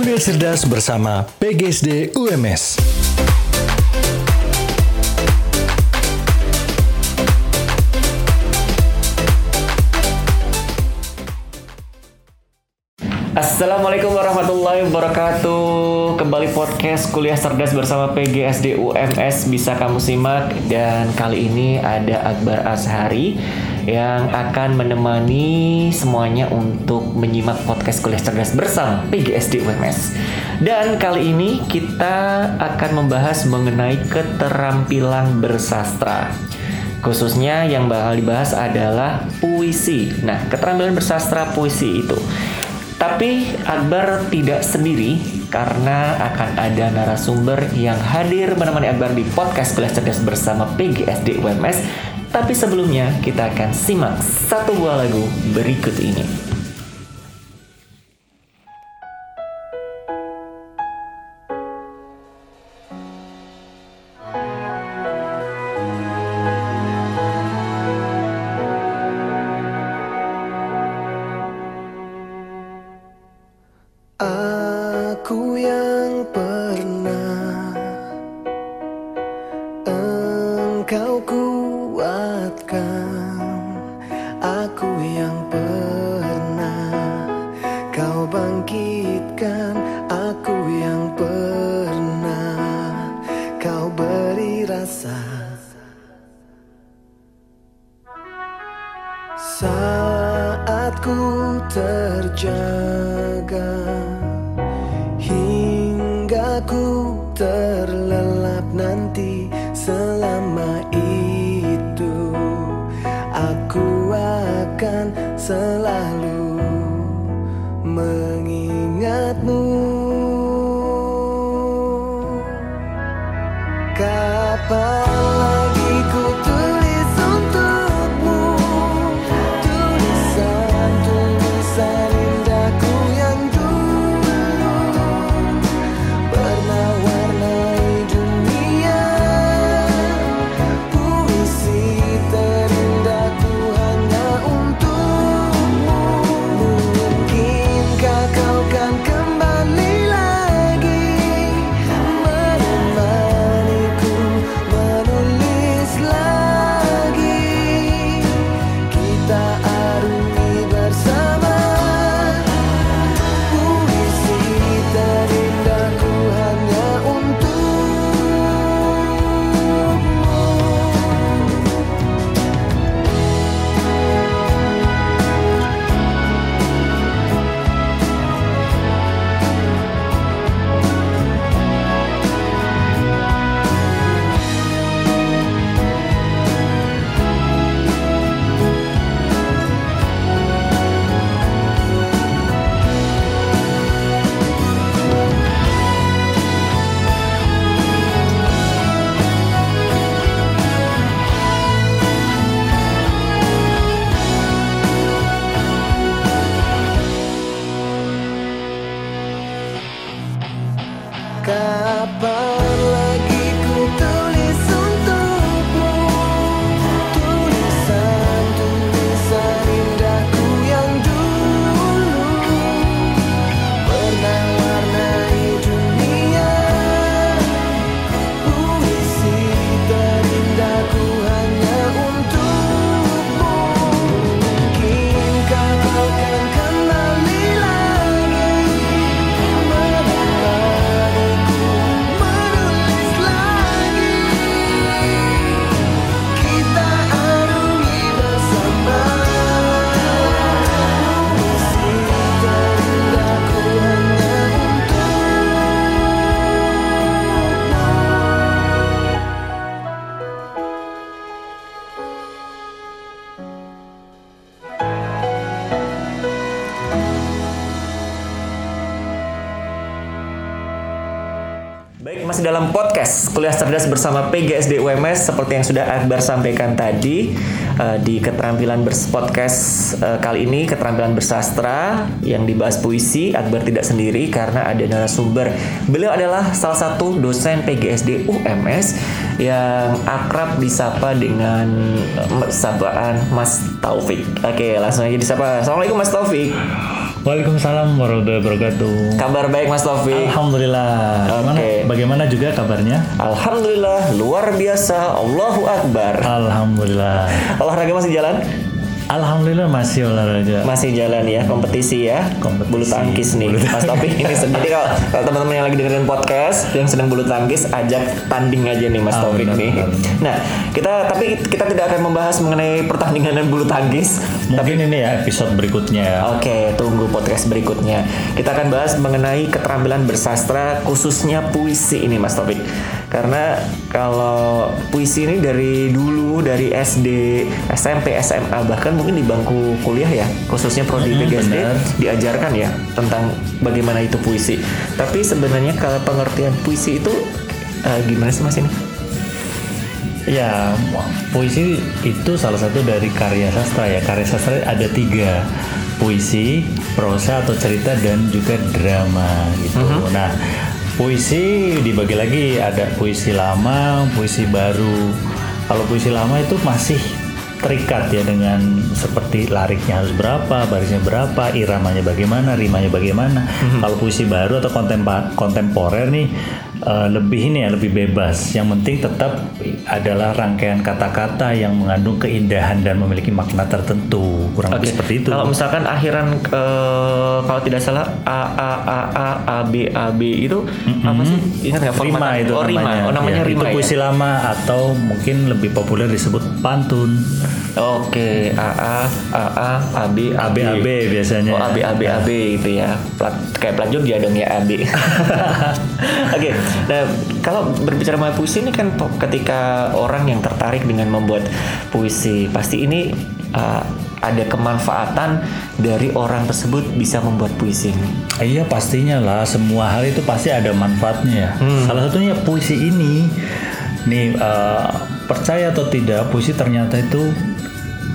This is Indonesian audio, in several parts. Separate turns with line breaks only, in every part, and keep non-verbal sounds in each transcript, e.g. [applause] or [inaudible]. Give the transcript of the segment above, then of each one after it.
Kuliah Cerdas bersama PGSD UMS.
Assalamualaikum warahmatullahi wabarakatuh. Kembali podcast kuliah cerdas bersama PGSD UMS Bisa kamu simak. Dan kali ini ada Akbar Ashari Yang akan menemani semuanya untuk menyimak podcast kuliah cerdas bersama PGSD UMS Dan kali ini kita akan membahas mengenai keterampilan bersastra. Khususnya yang bakal dibahas adalah puisi. Nah keterampilan bersastra puisi itu. Tapi Akbar tidak sendiri karena akan ada narasumber yang hadir menemani Akbar di podcast Kuliah Cerdas bersama PGSD UMS. Tapi sebelumnya kita akan simak satu buah lagu berikut ini. jaga hingga ku terlelap nanti selama itu. Aku akan selalu mengingatmu. Masih dalam podcast Kuliah Cerdas bersama PGSD UMS seperti yang sudah Akbar sampaikan tadi uh, di keterampilan berspodcast uh, kali ini keterampilan bersastra yang dibahas puisi Akbar tidak sendiri karena ada narasumber. Beliau adalah salah satu dosen PGSD UMS yang akrab disapa dengan uh, sapaan Mas Taufik. Oke, langsung aja disapa. Assalamualaikum Mas Taufik.
Waalaikumsalam warahmatullahi wabarakatuh.
Kabar baik Mas Taufik.
Alhamdulillah.
Oke.
Bagaimana juga kabarnya?
Alhamdulillah luar biasa. Allahu Akbar.
Alhamdulillah.
Olahraga masih jalan?
Alhamdulillah masih olahraga.
Masih jalan ya kompetisi ya.
Kompetisi.
Bulu tangkis nih. Mas Taufik ini [laughs] jadi kalau, kalau teman-teman yang lagi dengerin podcast yang sedang bulu tangkis ajak tanding aja nih Mas
Ah,
Taufik
benar,
nih.
benar.
Nah, kita tapi kita tidak akan membahas mengenai pertandingan dan bulu tangkis.
Mungkin ini ya episode berikutnya ya.
Oke, tunggu podcast berikutnya. Kita akan bahas mengenai keterampilan bersastra khususnya puisi ini Mas Taufik. Karena kalau puisi ini dari dulu dari SD, SMP, SMA bahkan mungkin di bangku kuliah ya, khususnya prodi
Hmm,
PGSD
benar.
diajarkan ya tentang bagaimana itu puisi. Tapi sebenarnya kalau pengertian puisi itu eh, gimana sih Mas ini?
Ya, puisi itu salah satu dari karya sastra ya. Karya sastra ada tiga, puisi, prosa atau cerita dan juga drama gitu. Nah, puisi dibagi lagi ada puisi lama, puisi baru. Kalau puisi lama itu masih terikat ya dengan seperti lariknya harus berapa, barisnya berapa, iramanya bagaimana, rimanya bagaimana. Kalau puisi baru atau kontempa- kontemporer nih eh, lebih ini ya lebih bebas. Yang penting tetap adalah rangkaian kata-kata yang mengandung keindahan dan memiliki makna tertentu. Kurang lebih
Oke,
seperti itu.
Kalau misalkan akhiran eh, kalau tidak salah A A A A A B A B itu apa sih? Ingat nggak
Rima itu
oh,
namanya.
Rima. Oh, namanya
Ya,
Rima
Itu
ya?
puisi lama atau mungkin lebih populer disebut pantun.
Oke, A A A A A B A B.
ABAB biasanya.
Oh, A B A B A B itu ya. Plat, kayak plat Jogja dong ya A B. [laughs] [laughs] Oke. Nah, kalau berbicara mengenai puisi ini kan ketika orang yang tertarik dengan membuat puisi, pasti ini uh, ada kemanfaatan dari orang tersebut bisa membuat puisi ini.
Iya pastinya lah semua hal itu pasti ada manfaatnya ya. Salah satunya puisi ini nih eh, percaya atau tidak puisi ternyata itu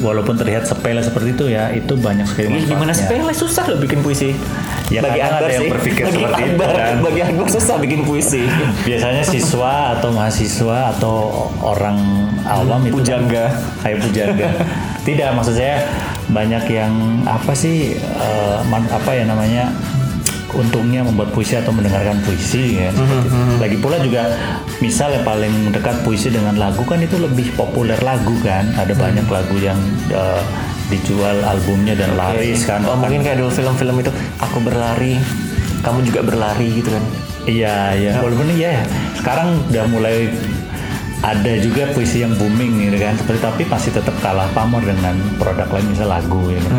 walaupun terlihat sepele seperti itu ya itu banyak sekali
Ih,
manfaatnya.
gimana sepele susah loh bikin puisi.
Ya,
bagi Akbar
ada yang
sih.
berpikir
bagi
seperti itu, kan.
Bagi Akbar susah bikin puisi. [laughs]
Biasanya siswa atau mahasiswa atau orang awam itu
Pujangga.
kayak pujangga. [laughs] Tidak maksud saya banyak yang apa sih eh, man- apa ya namanya untungnya membuat puisi atau mendengarkan puisi ya. seperti itu. Lagi pula juga misal yang paling dekat puisi dengan lagu kan itu lebih populer lagu kan. Ada banyak lagu yang eh, dijual albumnya dan laris kan.
Oh, mungkin kayak dulu film-film itu aku berlari, kamu juga berlari gitu kan.
Iya, iya. Walaupun ya sekarang udah mulai ada juga puisi yang booming gitu kan. Seperti tapi masih tetap kalah pamor dengan produk lain misal lagu ya. kan.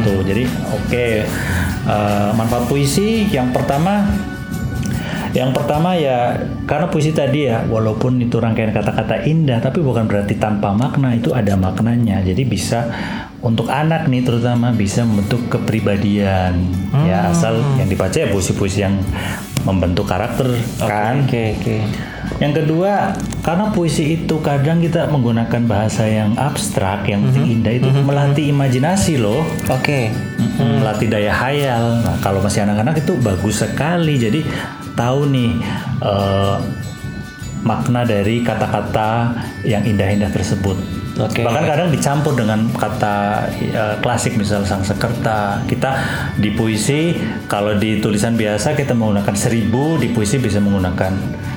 Tuh, jadi oke. Eh, manfaat puisi yang pertama yang pertama ya karena puisi tadi ya walaupun itu rangkaian kata-kata indah tapi bukan berarti tanpa makna itu ada maknanya. Jadi bisa untuk anak nih terutama bisa membentuk kepribadian ya asal yang dibaca ya puisi-puisi yang membentuk karakter kan.
Oke, oke.
Yang kedua, karena puisi itu kadang kita menggunakan bahasa yang abstrak, yang penting indah itu melatih imajinasi loh.
Oke.
Mm, melatih daya hayal. Nah, kalau masih anak-anak itu bagus sekali. Jadi tahu nih eh, makna dari kata-kata yang indah-indah tersebut.
Oke.
Bahkan kadang dicampur dengan kata eh, klasik misal sang sekerta. Kita di puisi kalau di tulisan biasa kita menggunakan seribu, di puisi bisa menggunakan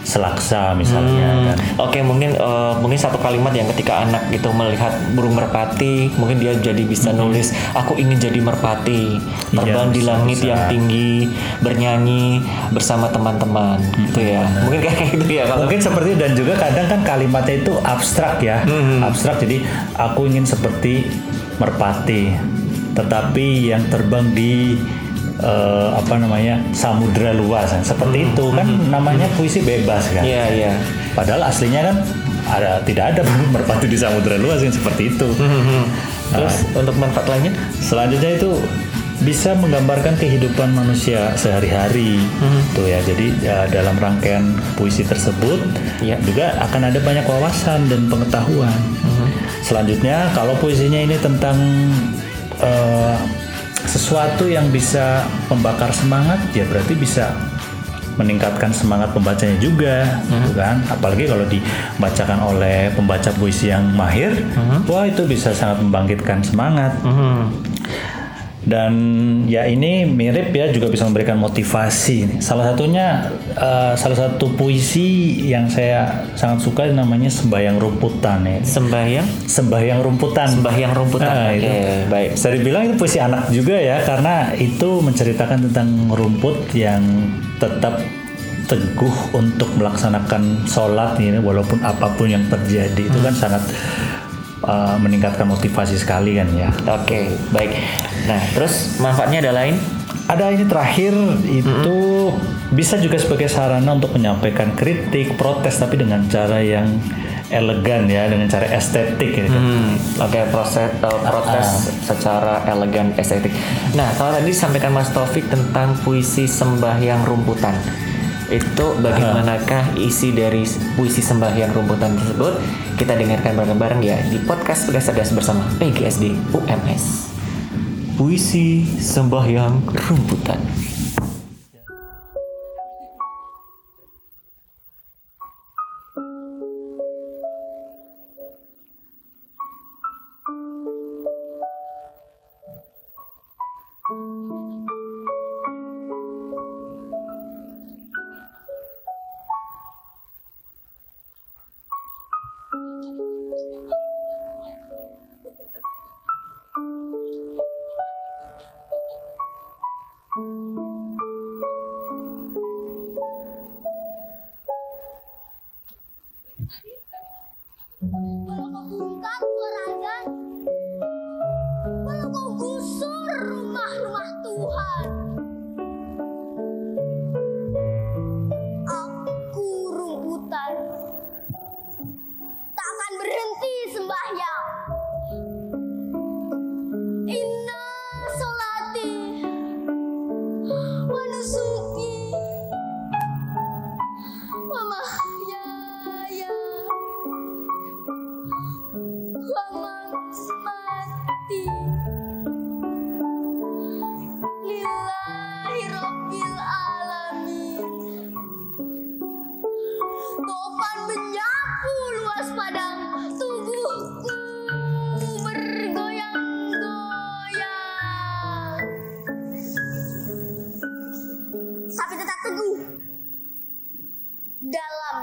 selaksa misalnya kan.
Oke, mungkin eh, mungkin satu kalimat yang ketika anak itu melihat burung merpati, mungkin dia jadi bisa nulis, aku ingin jadi merpati, terbang di langit
bisa.
yang tinggi, bernyanyi bersama teman-teman, gitu ya. Mungkin kayak gitu ya kalau
Mungkin seperti dan juga kadang kan kalimatnya itu abstrak ya, abstrak. Jadi aku ingin seperti merpati, tetapi yang terbang di eh, apa namanya samudra luas, seperti itu kan namanya puisi bebas kan.
Iya, iya.
Padahal aslinya kan ada tidak ada [laughs] merpati di samudra luas yang seperti itu.
Terus untuk manfaat lainnya?
Selanjutnya itu bisa menggambarkan kehidupan manusia sehari-hari tuh ya jadi ya, dalam rangkaian puisi tersebut
Iya.
juga akan ada banyak wawasan dan pengetahuan selanjutnya kalau puisinya ini tentang eh, sesuatu yang bisa membakar semangat ya berarti bisa meningkatkan semangat pembacanya juga gitu kan? Apalagi kalau dibacakan oleh pembaca puisi yang mahir wah itu bisa sangat membangkitkan semangat.
Hmm.
Dan ya ini mirip ya juga bisa memberikan motivasi. Salah satunya eh, salah satu puisi yang saya sangat suka namanya Sembayang Rumputan ya.
Sembahyang,
Sembayang Rumputan.
sembahyang rumputan.
Nah,
Oke,
itu.
baik.
Bisa dibilang itu puisi anak juga ya karena itu menceritakan tentang rumput yang tetap teguh untuk melaksanakan sholat ini walaupun apa pun yang terjadi itu kan sangat uh, meningkatkan motivasi sekali kan ya.
Oke, baik. Nah, terus manfaatnya ada lain?
Ada ini terakhir itu bisa juga sebagai sarana untuk menyampaikan kritik, protes tapi dengan cara yang elegan ya, dengan cara estetik gitu.
Hmm, oke proses eh, protes secara elegan estetik. Nah, kalau tadi disampaikan Mas Taufik tentang puisi sembahyang rumputan. Itu bagaimanakah isi dari puisi sembahyang rumputan tersebut? Kita dengarkan bareng-bareng ya di podcast Tugas Cerdas bersama PGSD UMS. Puisi sembahyang rumputan.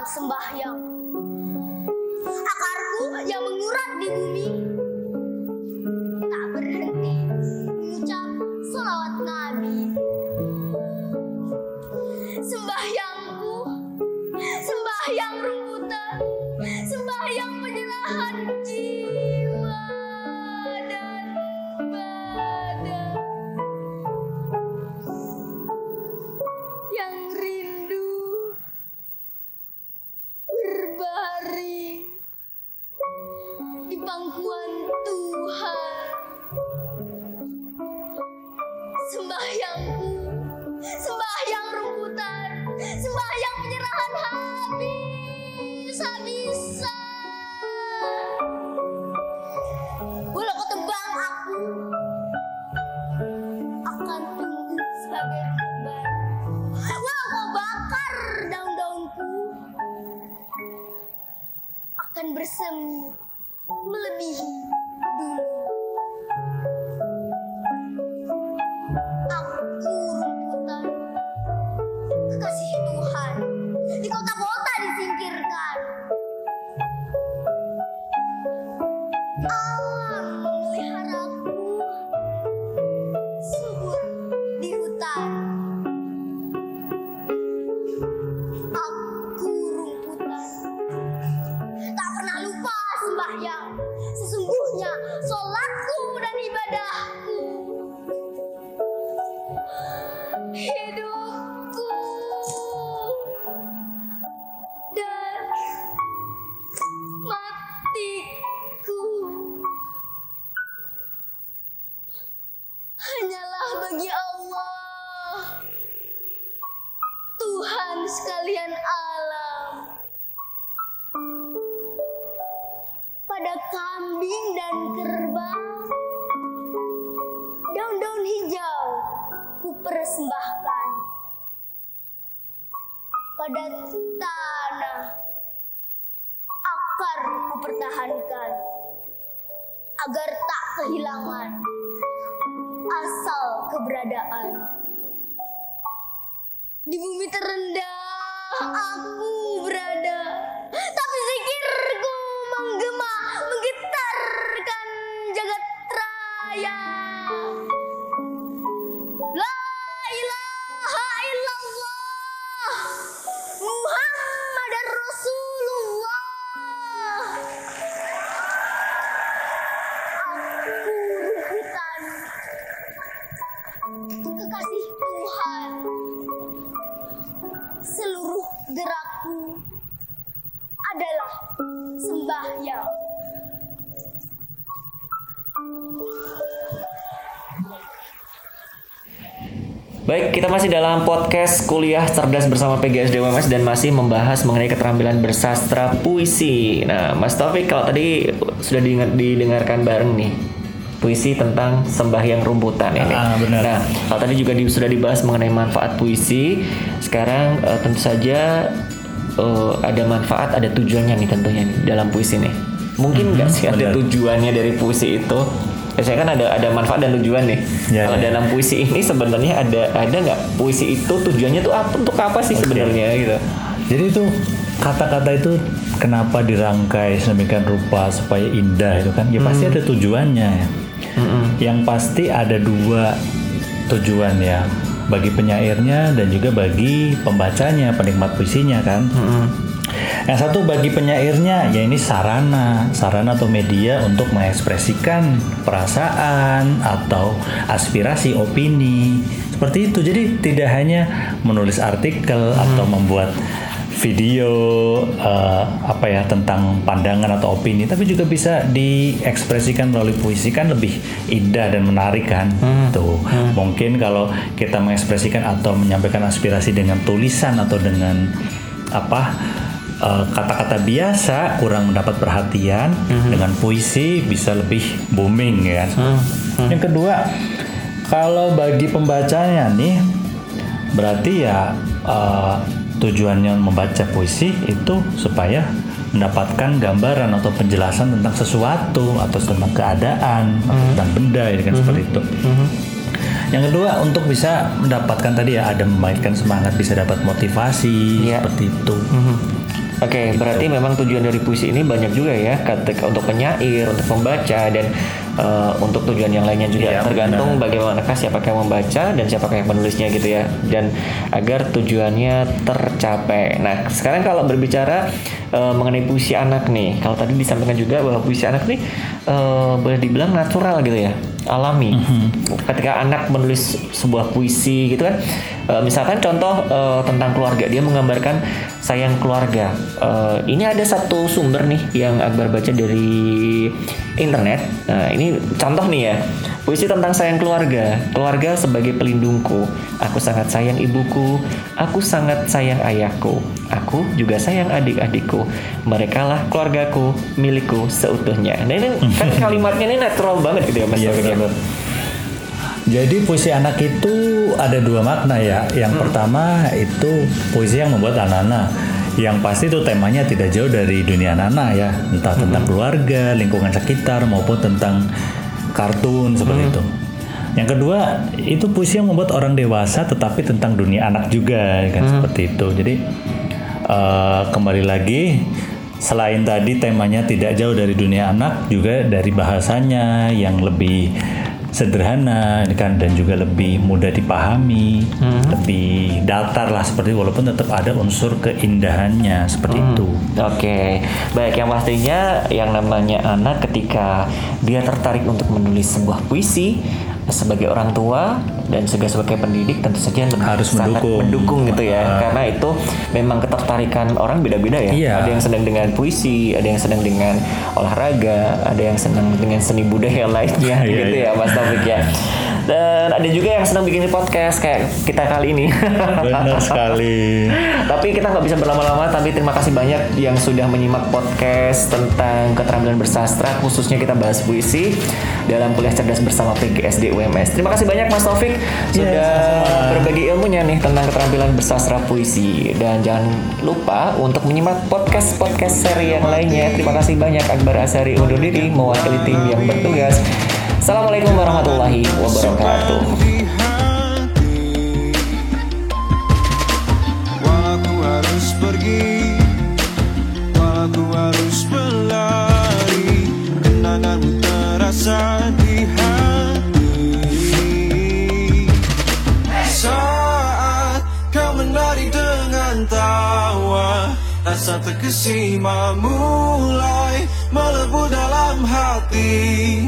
Sembahyang. Akarku yang mengurat di bumi pangkuan Tuhan. Sembahyangku, sembahyang rumputan, sembahyang penyerahan habis habisa. Walau kau tebang aku, akan tunggu me. Bagi Allah. Tuhan sekalian alam. Pada kambing dan kerbau daun-daun hijau ku persembahkan pada tanah akar ku pertahankan agar tak kehilangan asal keberadaan. Di bumi terendah aku berada, tapi zikirku menggema menggetarkan jagat raya.
Masih dalam podcast kuliah cerdas bersama PGSD UMS dan masih membahas mengenai keterampilan bersastra puisi. Nah, Mas Taufik kalau tadi sudah didengar, didengarkan bareng nih puisi tentang sembahyang rumputan ini.
Ah, benar.
Nah, kalau tadi juga di- sudah dibahas mengenai manfaat puisi. Sekarang eh, tentu saja eh, ada manfaat, ada tujuannya nih tentunya nih dalam puisi nih. Mungkin nggak sih ada
benar.
tujuannya dari puisi itu? Biasanya kan ada ada manfaat dan tujuan nih.
Ya,
kalau
ya.
dalam puisi ini sebenarnya ada ada nggak puisi itu tujuannya tuh apa untuk apa sih sebenarnya gitu?
Jadi itu kata-kata itu kenapa dirangkai sedemikian rupa supaya indah itu kan? Ya pasti ada tujuannya ya. Yang pasti ada dua tujuan ya bagi penyairnya dan juga bagi pembacanya, penikmat puisinya kan. Yang satu bagi penyairnya ya ini sarana, sarana atau media untuk mengekspresikan perasaan atau aspirasi, opini. Seperti itu. Jadi tidak hanya menulis artikel atau membuat video eh, apa ya tentang pandangan atau opini, tapi juga bisa diekspresikan melalui puisi. Kan lebih indah dan menarik kan. Tuh mungkin kalau kita mengekspresikan atau menyampaikan aspirasi dengan tulisan atau dengan apa eh, kata-kata biasa kurang mendapat perhatian dengan puisi bisa lebih booming ya. Yang kedua, kalau bagi pembacanya nih berarti ya eh, tujuannya membaca puisi itu supaya mendapatkan gambaran atau penjelasan tentang sesuatu atau tentang keadaan atau tentang benda ya kan seperti itu. Yang kedua untuk bisa mendapatkan tadi ya ada membangkitkan semangat bisa dapat motivasi
Iya.
seperti itu.
Mhm. Oke, berarti memang tujuan dari puisi ini banyak juga ya, ketika untuk penyair, untuk pembaca dan eh, untuk tujuan yang lainnya juga.
Iya,
tergantung bagaimanakah siapa yang membaca dan siapa yang menulisnya gitu ya, dan agar tujuannya tercapai. Nah, sekarang kalau berbicara eh, mengenai puisi anak nih, kalau tadi disampaikan juga bahwa puisi anak nih eh, boleh dibilang natural gitu ya, alami. Ketika anak menulis sebuah puisi gitu kan, eh, misalkan contoh eh, tentang keluarga, dia menggambarkan sayang keluarga. Eh, ini ada satu sumber nih yang Akbar baca dari internet. Nah, ini contoh nih ya. Puisi tentang sayang keluarga. Keluarga sebagai pelindungku. Aku sangat sayang ibuku. Aku sangat sayang ayahku. Aku juga sayang adik-adikku. Mereka lah keluargaku, milikku seutuhnya. Nah, ini kan [laughs] kalimatnya ini natural banget gitu ya Mas
Iya
ya?
benar. Jadi puisi anak itu ada dua makna ya. Yang pertama itu puisi yang membuat anak-anak. Yang pasti itu temanya tidak jauh dari dunia anak-anak ya, entah tentang keluarga, lingkungan sekitar maupun tentang kartun seperti itu. Yang kedua itu puisi yang membuat orang dewasa tetapi tentang dunia anak juga kan seperti itu. Jadi eh, kembali lagi selain tadi temanya tidak jauh dari dunia anak juga dari bahasanya yang lebih sederhana kan dan juga lebih mudah dipahami, lebih datar lah seperti walaupun tetap ada unsur keindahannya seperti itu.
Oke, baik yang pastinya yang namanya anak ketika dia tertarik untuk menulis sebuah puisi sebagai orang tua dan juga sebagai pendidik tentu saja lebih
Harus
sangat
mendukung.
mendukung gitu ya karena itu memang ketertarikan orang beda-beda ya
Iya.
ada yang senang dengan puisi ada yang senang dengan olahraga ada yang senang dengan seni budaya [laughs] lainnya
Iya,
gitu
iya.
ya Mas Taufik ya dan ada juga yang senang bikin podcast kayak kita kali ini.
Benar sekali. [laughs]
tapi kita nggak bisa berlama-lama tapi terima kasih banyak yang sudah menyimak podcast tentang keterampilan bersastra khususnya kita bahas puisi dalam kuliah cerdas bersama PGSD UMS terima kasih banyak Mas Taufik sudah
sama-sama.
berbagi ilmunya nih tentang keterampilan bersastra puisi. Dan jangan lupa untuk menyimak podcast podcast seri yang lainnya. Terima kasih banyak Akbar Asari undur diri mewakili tim yang bertugas
Assalamualaikum warahmatullahi wabarakatuh.
Rasa terkesima mulai melebu dalam hati